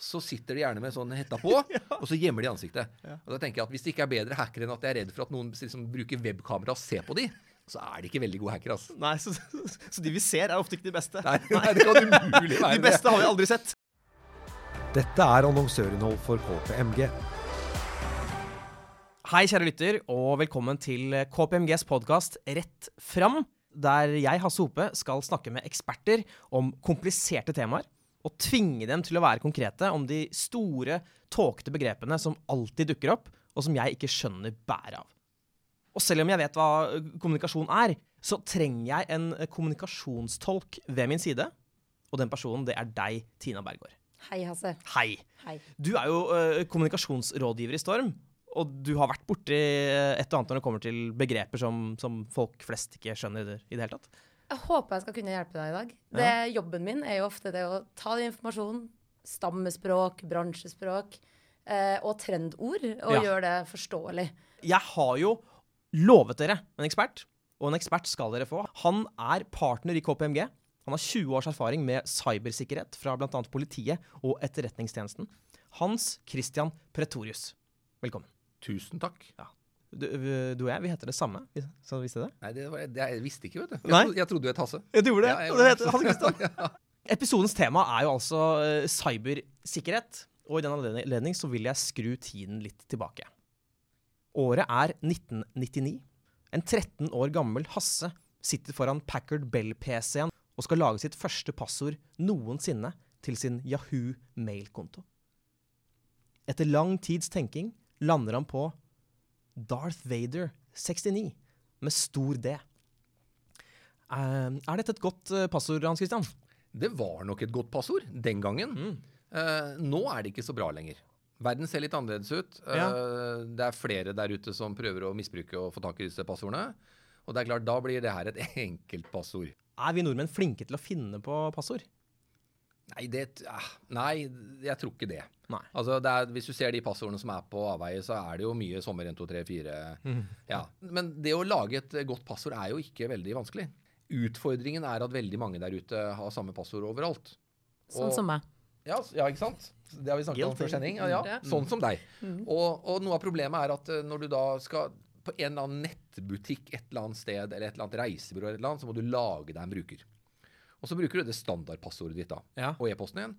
så sitter de gjerne med sånn hetta på, og så gjemmer de ansiktet. Og da tenker jeg at Hvis det ikke er bedre hackere enn at jeg er redd for at noen liksom, bruker webkamera og ser på de, så er de ikke veldig gode hackere. Altså. Nei, så, så de vi ser, er ofte ikke de beste. Nei, nei, det kan umulig være De beste har vi aldri sett. Dette er annonsørinnhold for KPMG. Hei, kjære lytter, og velkommen til KPMGs podkast Rett fram, der jeg, Hasse Hope, skal snakke med eksperter om kompliserte temaer, og tvinge dem til å være konkrete om de store, tåkete begrepene som alltid dukker opp, og som jeg ikke skjønner bæret av. Og selv om jeg vet hva kommunikasjon er, så trenger jeg en kommunikasjonstolk ved min side, og den personen, det er deg, Tina Bergård. Hei, Hasse. Hei. Hei. Du er jo uh, kommunikasjonsrådgiver i Storm, og du har vært borti øh, et og annet når det kommer til begreper som, som folk flest ikke skjønner i det hele tatt. Jeg håper jeg skal kunne hjelpe deg i dag. Det, Jobben min er jo ofte det å ta den informasjonen, stammespråk, bransjespråk eh, og trendord, og Ja. gjøre det forståelig. Jeg har jo lovet dere en ekspert, og en ekspert skal dere få. Han er partner i KPMG. Han har 20 års erfaring med cybersikkerhet fra bl.a. politiet og Etterretningstjenesten. Hans Christian Pretorius. Velkommen. Tusen takk. Du, du og jeg, vi heter det samme. Så visste du det? Nei, det, var, det jeg visste ikke, vet du. Jeg, trodde, jeg trodde du het Hasse. Ja, du gjorde det. Ja, det heter Hans Christian. Episodens tema er jo altså uh, cybersikkerhet. Og i den anledning så vil jeg skru tiden litt tilbake. Året er 1999. En 13 år gammel Hasse sitter foran Packard Bell-PC-en og skal lage sitt første passord noensinne til sin Yahoo mailkonto. Etter lang tids tenking lander han på Darth Vader 69 med stor D. Eh, er dette et godt eh, passord, Hans Christian? Det var nok et godt passord den gangen. Mm. Eh, nå er det ikke så bra lenger. Verden ser litt annerledes ut. Ja. Det er flere der ute som prøver å misbruke og få tak i disse passordene. Og det er klart, da blir det her et enkelt passord. Er vi nordmenn flinke til å finne på passord? Nei, det, ah, nei, jeg tror ikke det. Nei. Altså, det er, Hvis du ser de passordene som er på avveie, så er det jo mye sommer 1, 2, 3, 4. Ja. Men det å lage et godt passord er jo ikke veldig vanskelig. Utfordringen er at veldig mange der ute har samme passord overalt. Sånn Og- som meg. Ja, ja, ikke sant? Det har vi snakket om Guilty. før sending. Ja, ja. Sånn som deg. Og, og noe av problemet er at eh, når du da skal på en eller annen nettbutikk et eller annet sted, eller et eller annet reisebyrå, eller et eller annet, så må du lage deg en bruker. Og så bruker du det standardpassordet ditt da, Ja. og e-posten igjen.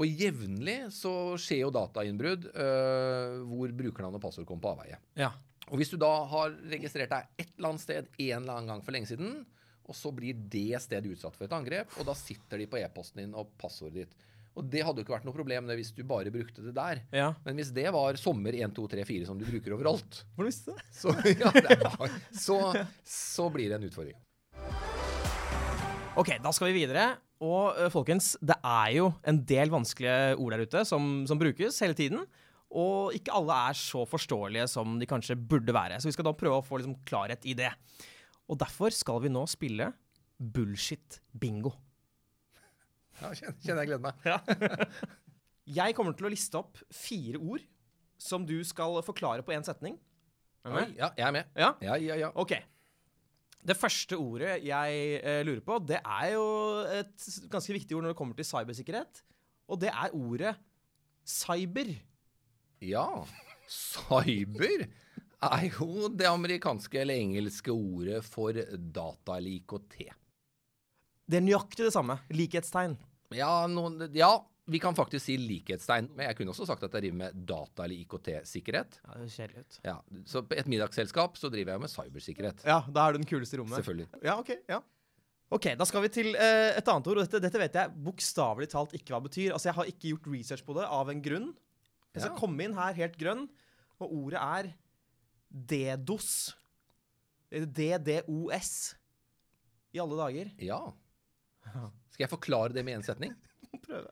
Og jevnlig så skjer jo datainnbrudd uh, hvor brukernavn og passord kommer på avveie. Ja. Og hvis du da har registrert deg et eller annet sted en eller annen gang for lenge siden, og så blir det stedet utsatt for et angrep, og da sitter de på e-posten din og passordet ditt. Og det hadde jo ikke vært noe problem det hvis du bare brukte det der. ja. Men hvis det var sommer 1, 2, 3, 4 som du bruker overalt, så, ja, det er så, så blir det en utfordring. Ok, da skal vi videre. Og folkens, det er jo en del vanskelige ord der ute som, som brukes hele tiden. Og ikke alle er så forståelige som de kanskje burde være. Så vi skal da prøve å få liksom, klarhet i det. Og derfor skal vi nå spille bullshit-bingo. Ja, kjenner, jeg gleder meg. Jeg kommer til å liste opp fire ord som du skal forklare på én setning. Er du Oi, med? ja, jeg er med. Ja? Ja, ja, ja. Ok. Det første ordet jeg eh, lurer på, det er jo et ganske viktig ord når det kommer til cybersikkerhet. Og det er ordet cyber. Ja. Cyber er jo det amerikanske eller engelske ordet for data eller IKT. Det er nøyaktig det samme. Likhetstegn. Ja, noen, ja, vi kan faktisk si likhetstegn. Men jeg kunne også sagt at jeg driver med data- eller IKT-sikkerhet. Ja, det kjedelig ut. Ja, så på et middagsselskap så driver jeg med cybersikkerhet. Ja, da er du den kuleste i rommet. Selvfølgelig. Ja, ok. Ja. Ok, Da skal vi til eh, et annet ord. og Dette, dette vet jeg bokstavelig talt ikke hva det betyr. Altså, Jeg har ikke gjort research på det av en grunn. Jeg skal Ja. komme inn her helt grønn, og ordet er DDoS. Eller DDoS. I alle dager. Ja. Skal jeg forklare det med én setning? Prøve.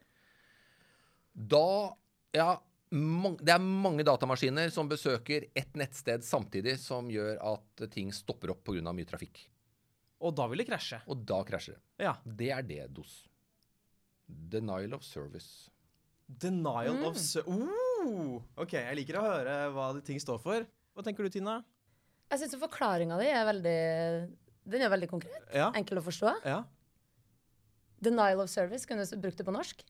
Da Ja, det er mange datamaskiner som besøker ett nettsted samtidig, som gjør at ting stopper opp pga. mye trafikk. Og da vil det krasje. Og da krasjer det. Ja. Det er det, DOS. Denial of service. Denial of service Oh, OK, jeg liker å høre hva de ting står for. Hva tenker du, Tina? Jeg syns forklaringa di er veldig Den er veldig konkret. Ja. Enkel å forstå. ja. Denial of service, kunne du brukt det på norsk?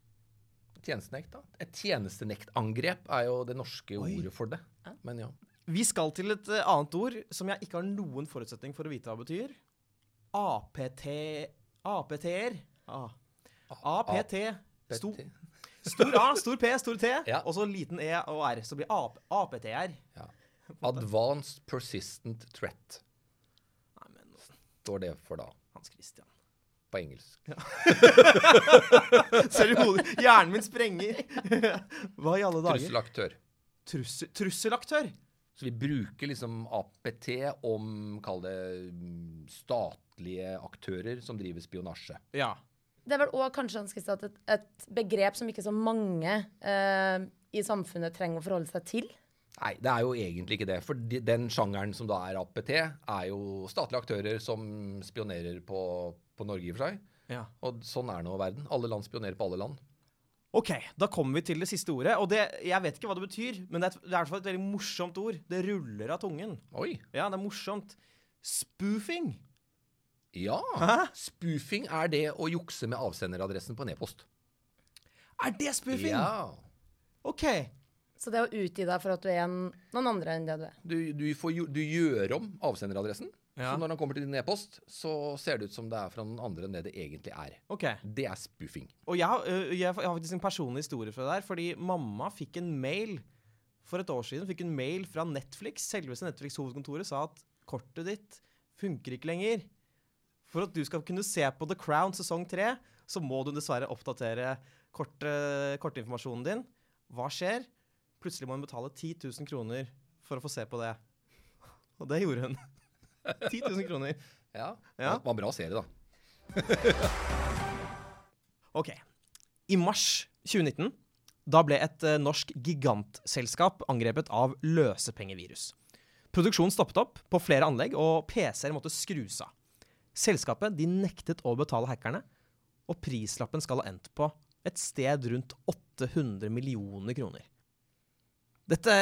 Tjenestenekt, da. Et tjenestenektangrep er jo det norske Oi. ordet for det. Men ja. Vi skal til et eh, annet ord som jeg ikke har noen forutsetning for å vite hva betyr. APT APT-er. Ah. APT. Stor, stor A, stor P, stor T, Ja. og så liten E og R. Så blir AP, APT-er. Ja. Advanced Persistent Threat Nei, men står det for da, Hans Christian. På engelsk. Ser du hodet? Hjernen min sprenger. Hva i alle dager? Trusselaktør. Trussel, trusselaktør. Så vi bruker liksom APT om, kall det, statlige aktører som driver spionasje. Ja. Det er vel òg kanskje et, et begrep som ikke så mange eh, i samfunnet trenger å forholde seg til. Nei, det er jo egentlig ikke det. For den sjangeren som da er APT, er jo statlige aktører som spionerer på, på Norge i og for seg. ja. Og sånn er nå verden. Alle land spionerer på alle land. OK, da kommer vi til det siste ordet. Og det, jeg vet ikke hva det betyr, men det er, det er i hvert fall et veldig morsomt ord. Det ruller av tungen. Oi. Ja, det er morsomt. Spoofing. Ja. Hæ? Spoofing er det å jukse med avsenderadressen på en e-post. Er det spoofing? Ja. OK. Så det å utgi deg for at du er en, noen andre enn det du er. Du, du, får, du gjør om avsenderadressen. Ja. Så når han kommer til din e-post, så ser det ut som det er fra noen andre enn det det egentlig er. Okay. Det er spoofing. Og jeg, har, øh, jeg, har- jeg har faktisk en personlig historie fra det der, fordi mamma fikk en mail for et år siden fikk en mail fra Netflix. Selveste Netflix hovedkontoret sa at kortet ditt funker ikke lenger. For at du skal kunne se på The Crown sesong 3, så må du dessverre oppdatere kort, kortinformasjonen din. Hva skjer? Plutselig må hun betale 10 000 kroner for å få se på det. Og det gjorde hun. 10 000 kroner. Ja. Ja. Det var bra serie, da. Ok. I mars 2019 da ble et eh, norsk gigantselskap angrepet av løsepengevirus. Produksjonen stoppet opp på flere anlegg, og PC-er måtte skrus av. Selskapet de nektet å betale hackerne, og prislappen skal ha endt på et sted rundt 800 millioner kroner. Dette,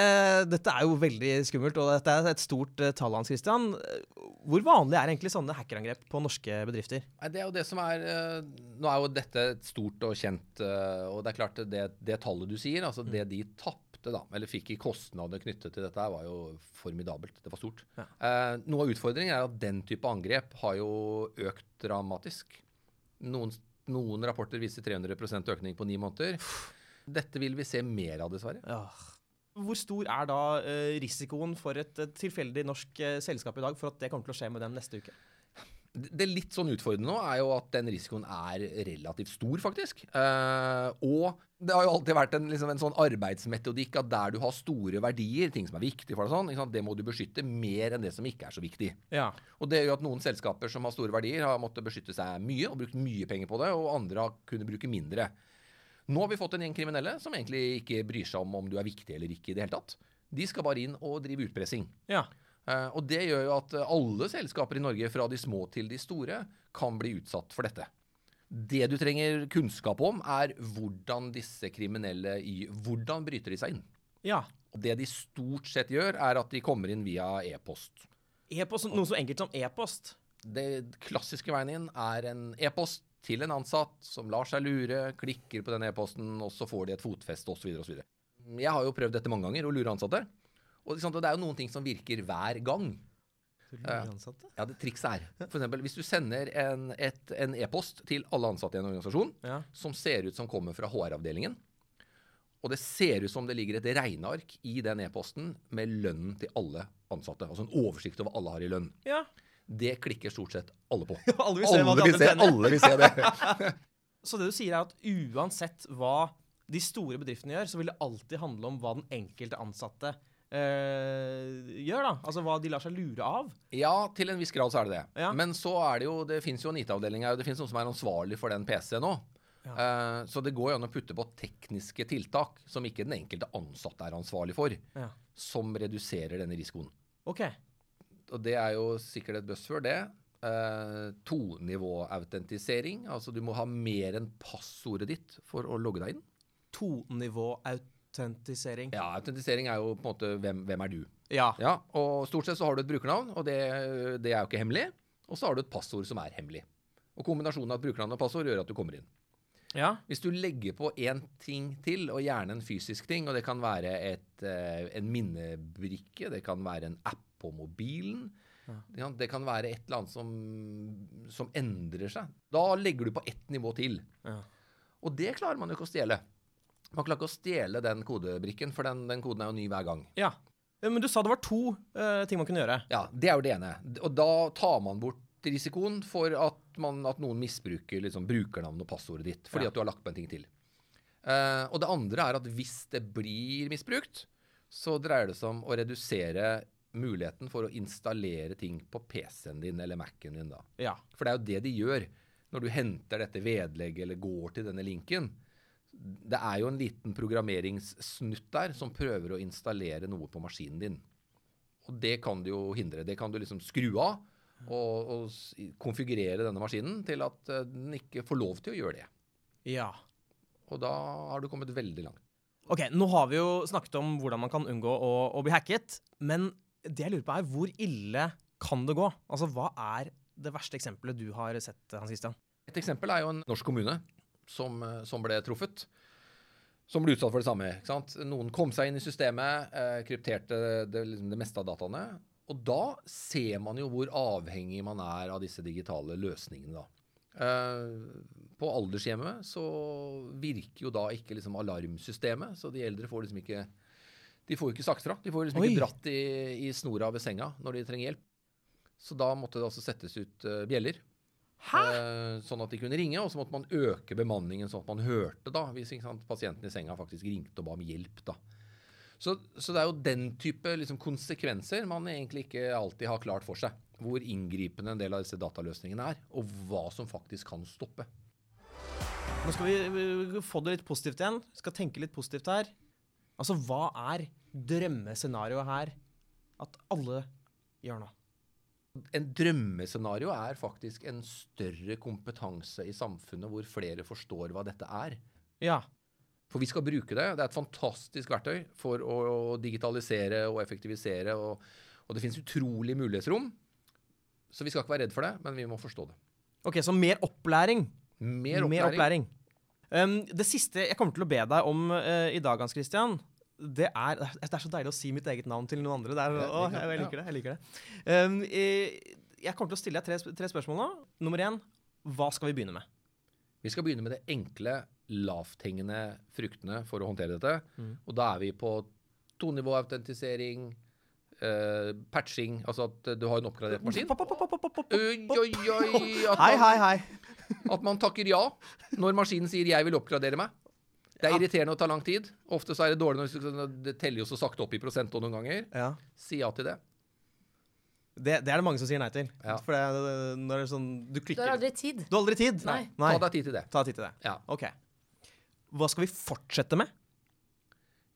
dette er jo veldig skummelt, og dette er et stort eh, tall, Hans Christian. Hvor vanlig er egentlig sånne hackerangrep på norske bedrifter? Det er jo det som er eh, Nå er jo dette stort og kjent eh, Og det er klart det, det tallet du sier, altså det de tapte, da, eller fikk i kostnader knyttet til dette, var jo formidabelt. Det var stort. Ja. Eh, noe av utfordringen er at den type angrep har jo økt dramatisk. Noen, noen rapporter viser 300% økning på ni måneder. Dette vil vi se mer av, dessverre. Ja. Hvor stor er da eh, risikoen for et, tilfeldig norsk eh, selskap i dag for at det kommer til å skje med dem neste uke? Det litt sånn utfordrende nå er jo at den risikoen er relativt stor, faktisk. Eh, og det har jo alltid vært en, liksom en sånn arbeidsmetodikk at der du har store verdier, ting som er viktig for deg, sånn, det må du beskytte mer enn det som ikke er så viktig. Ja. Og det gjør at noen selskaper som har store verdier, har måttet beskytte seg mye og brukt mye penger på det, og andre har kunnet bruke mindre. Nå har vi fått en gjeng kriminelle som egentlig ikke bryr seg om om du er viktig eller ikke i det hele tatt. De skal bare inn og drive utpressing. ja. Uh, og det gjør jo at alle selskaper i Norge, fra de små til de store, kan bli utsatt for dette. Det du trenger kunnskap om, er hvordan disse kriminelle i Hvordan bryter de seg inn? ja. Og det de stort sett gjør, er at de kommer inn via e-post. E-post, Noe så enkelt som e-post. Det klassiske veien inn er en e-post til en ansatt som lar seg lure, klikker på den e-posten, og så får de et fotfeste osv. osv. Jeg har jo prøvd dette mange ganger, å lure ansatte. Og det er jo noen ting som virker hver gang. Ja. Ja, det trikset er eksempel, hvis du sender en e-post e-post til alle ansatte i en organisasjon Ja. som ser ut som kommer fra HR-avdelingen, og det ser ut som det ligger et regneark i den e-posten med lønnen til alle ansatte, altså en oversikt over hva alle har i lønn, ja. Det klikker stort sett alle på. Alle vil se Alle vil se, alle vil se det. Så det du sier, er at uansett hva de store bedriftene gjør, så vil det alltid handle om hva den enkelte ansatte eh, gjør, da. Altså hva de lar seg lure av. Ja, til en viss grad så er det det. Ja. Men så er det jo Det fins jo en IT-avdeling her, og det fins noen som er ansvarlig for den PC-en nå. Ja. Eh, så det går jo an å putte på tekniske tiltak som ikke den enkelte ansatte er ansvarlig for, Ja. som reduserer denne risikoen. OK. Og det er jo sikkert et buzzword, det. Uh, Tonivåautentisering. Altså du må ha mer enn passordet ditt for å logge deg inn. Tonivåautentisering? Ja, autentisering er jo på en måte hvem, hvem er du? Ja. Ja, og stort sett så har du et brukernavn, og det, det er jo ikke hemmelig. Og så har du et passord som er hemmelig. Og kombinasjonen av brukernavn og passord gjør at du kommer inn. Ja. Hvis du legger på én ting til, og gjerne en fysisk ting, og det kan være et, eh, en minnebrikke, det kan være en app på mobilen, kan- det kan være et eller annet som, som endrer seg, da legger du på ett nivå til. Ja. Og det klarer man jo ikke å stjele. Man klarer ikke å stjele den kodebrikken, for den, den koden er jo ny hver gang. ja. Men du sa det var to uh, ting man kunne gjøre. Ja, Det er jo det ene. Og da tar man bort risikoen for at, man, at noen misbruker liksom, brukernavnet og passordet ditt fordi Ja. at du har lagt på en ting til. Uh, og det andre er at hvis det blir misbrukt, så dreier det seg om å redusere muligheten for å installere ting på PC-en din eller Mac-en din. da. Ja. For det er jo det de gjør når du henter dette vedlegget eller går til denne linken. Det er jo en liten programmeringssnutt der som prøver å installere noe på maskinen din. Og det kan du jo hindre. Det kan du liksom skru av og, og konfigurere denne maskinen til at eh, den ikke får lov til å gjøre det. ja. Og da har du kommet veldig langt. Ok, nå har vi jo snakket om hvordan man kan unngå å, å bli hacket, men det jeg lurer på er hvor ille kan det gå? Altså, hva er det verste eksempelet du har sett, Hans Christian? Et eksempel er jo en norsk kommune som, eh, som ble truffet. Som ble utsatt for det samme. ikke sant? Noen kom seg inn i systemet, eh, krypterte det, liksom det meste av dataene. Og da ser man jo hvor avhengig man er av disse digitale løsningene. da. Eh, på aldershjemmet så virker jo da ikke liksom alarmsystemet, så de eldre får liksom ikke de får jo ikke sagt fra. De får liksom Oi. ikke dratt i, i snora ved senga når de trenger hjelp. Så da måtte det altså settes ut uh, bjeller. Eh, sånn at de kunne ringe, og så måtte man øke bemanningen sånn at man hørte da, hvis sant, pasienten i senga faktisk ringte og ba om hjelp. da. Så, så det er jo den type liksom, konsekvenser man egentlig ikke alltid har klart for seg. Hvor inngripende en del av disse dataløsningene er, og hva som faktisk kan stoppe. Nå skal vi uh, få det litt positivt igjen. Skal tenke litt positivt her. Altså, hva er drømmescenarioet her at alle gjør nå? En drømmescenario er faktisk en større kompetanse i samfunnet hvor flere forstår hva dette er. Ja. For vi skal bruke det. Det er et fantastisk verktøy for å digitalisere og effektivisere. Og, og det finnes utrolig mulighetsrom. Så vi skal ikke være redd for det, men vi må forstå det. Ok, så mer opplæring. Mer opplæring. Um, det siste jeg kommer til å be deg om uh, i dag, Hans Christian, det er Det er så deilig å si mitt eget navn til noen andre. Det er, å, jeg, jeg liker det. Jeg liker det. Um, eh, jeg kommer til å stille deg tre, tre spørsmål nå. Nummer én, hva skal vi begynne med? Vi skal begynne med det enkle, lavthengende fruktene for å håndtere dette. Mm. Og da er vi på tonivåautentisering, uh, patching, altså at du har en oppgradert maskin. Oi, oi, oi! Hei, hei, hei. At man takker ja når maskinen sier 'jeg vil oppgradere meg'. Det er Ja. irriterende å ta lang tid. Ofte så er det dårlig når det teller jo så sakte opp i prosent noen ganger. Ja. Si ja til det. Det, det er det mange som sier nei til. Ja. For det, når det er sånn Du Du har aldri tid. Du har aldri tid? Nei. Nei. Ta deg tid til det. Ta tid til det. Ja. OK. Hva skal vi fortsette med?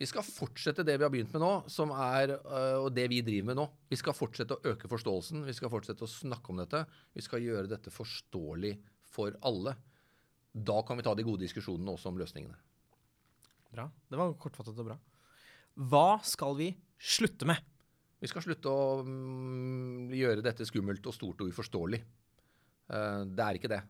Vi skal fortsette det vi har begynt med nå, som er, øh, og det vi driver med nå. Vi skal fortsette å øke forståelsen, vi skal fortsette å snakke om dette. Vi skal gjøre dette forståelig for alle. Da kan vi ta de gode diskusjonene også om løsningene. Bra. Det var kortfattet og bra. Hva skal vi slutte med? Vi skal slutte å mm, gjøre dette skummelt og stort og uforståelig. Eh, det er ikke det.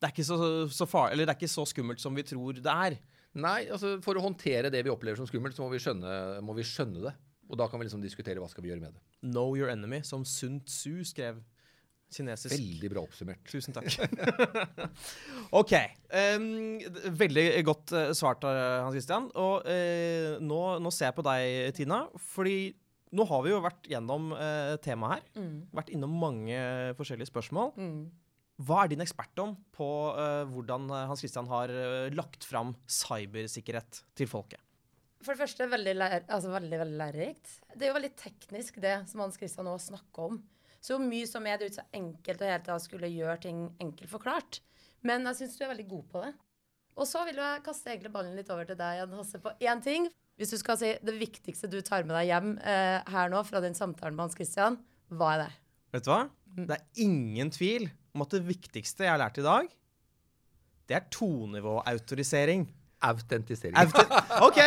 Det er ikke så, så far, eller det er ikke så skummelt som vi tror det er. Nei, altså for å håndtere det vi opplever som skummelt, så må vi skjønne, må vi skjønne det. Og da kan vi liksom diskutere hva skal vi gjøre med det. Know your enemy, som Sun Tzu skrev. Kinesisk. Veldig bra oppsummert. Tusen takk. OK. Um, veldig godt eh, svart, eh, Hans Christian. Og uh, nå, nå ser jeg på deg, Tina. Fordi nå har vi jo vært gjennom uh, temaet her. Mm. Vært innom mange forskjellige spørsmål. Mm. Hva er din ekspertdom på uh, hvordan Hans Christian har lagt fram cybersikkerhet til folket? For det første veldig, lær, altså veldig, veldig lærerikt. Det er jo veldig teknisk, det som Hans Christian nå snakker om. Så mye som er det er så enkelt å hele tatt skulle gjøre ting enkelt forklart. Men jeg syns du er veldig god på det. Og så vil jeg kaste egentlig ballen litt over til deg, Jan Hasse, på én ting. Hvis du skal si det viktigste du tar med deg hjem eh, her nå fra den samtalen med Hans Christian, hva er det? Vet du hva? Det er ingen tvil om at det viktigste jeg har lært i dag, det er tonivåautorisering. Autentisering. Aute OK!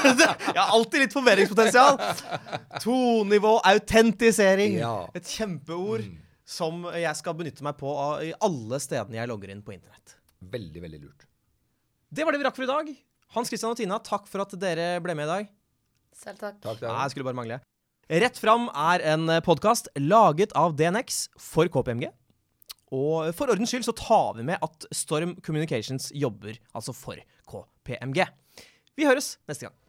Jeg har alltid litt forvirringspotensial. Tonivå, autentisering. Ja. Et kjempeord som jeg skal benytte meg på av- i alle stedene jeg logger inn på internett. Veldig, veldig lurt. Det var det vi rakk for i dag. Hans Christian og Tina, takk for at dere ble med i dag. Selv takk. Takk, Nei, jeg skulle bare mangle. Rett fram er en podkast laget av DNX for KPMG. Og for ordens skyld så tar vi med at Storm Communications jobber altså for KPMG. Vi høres neste gang.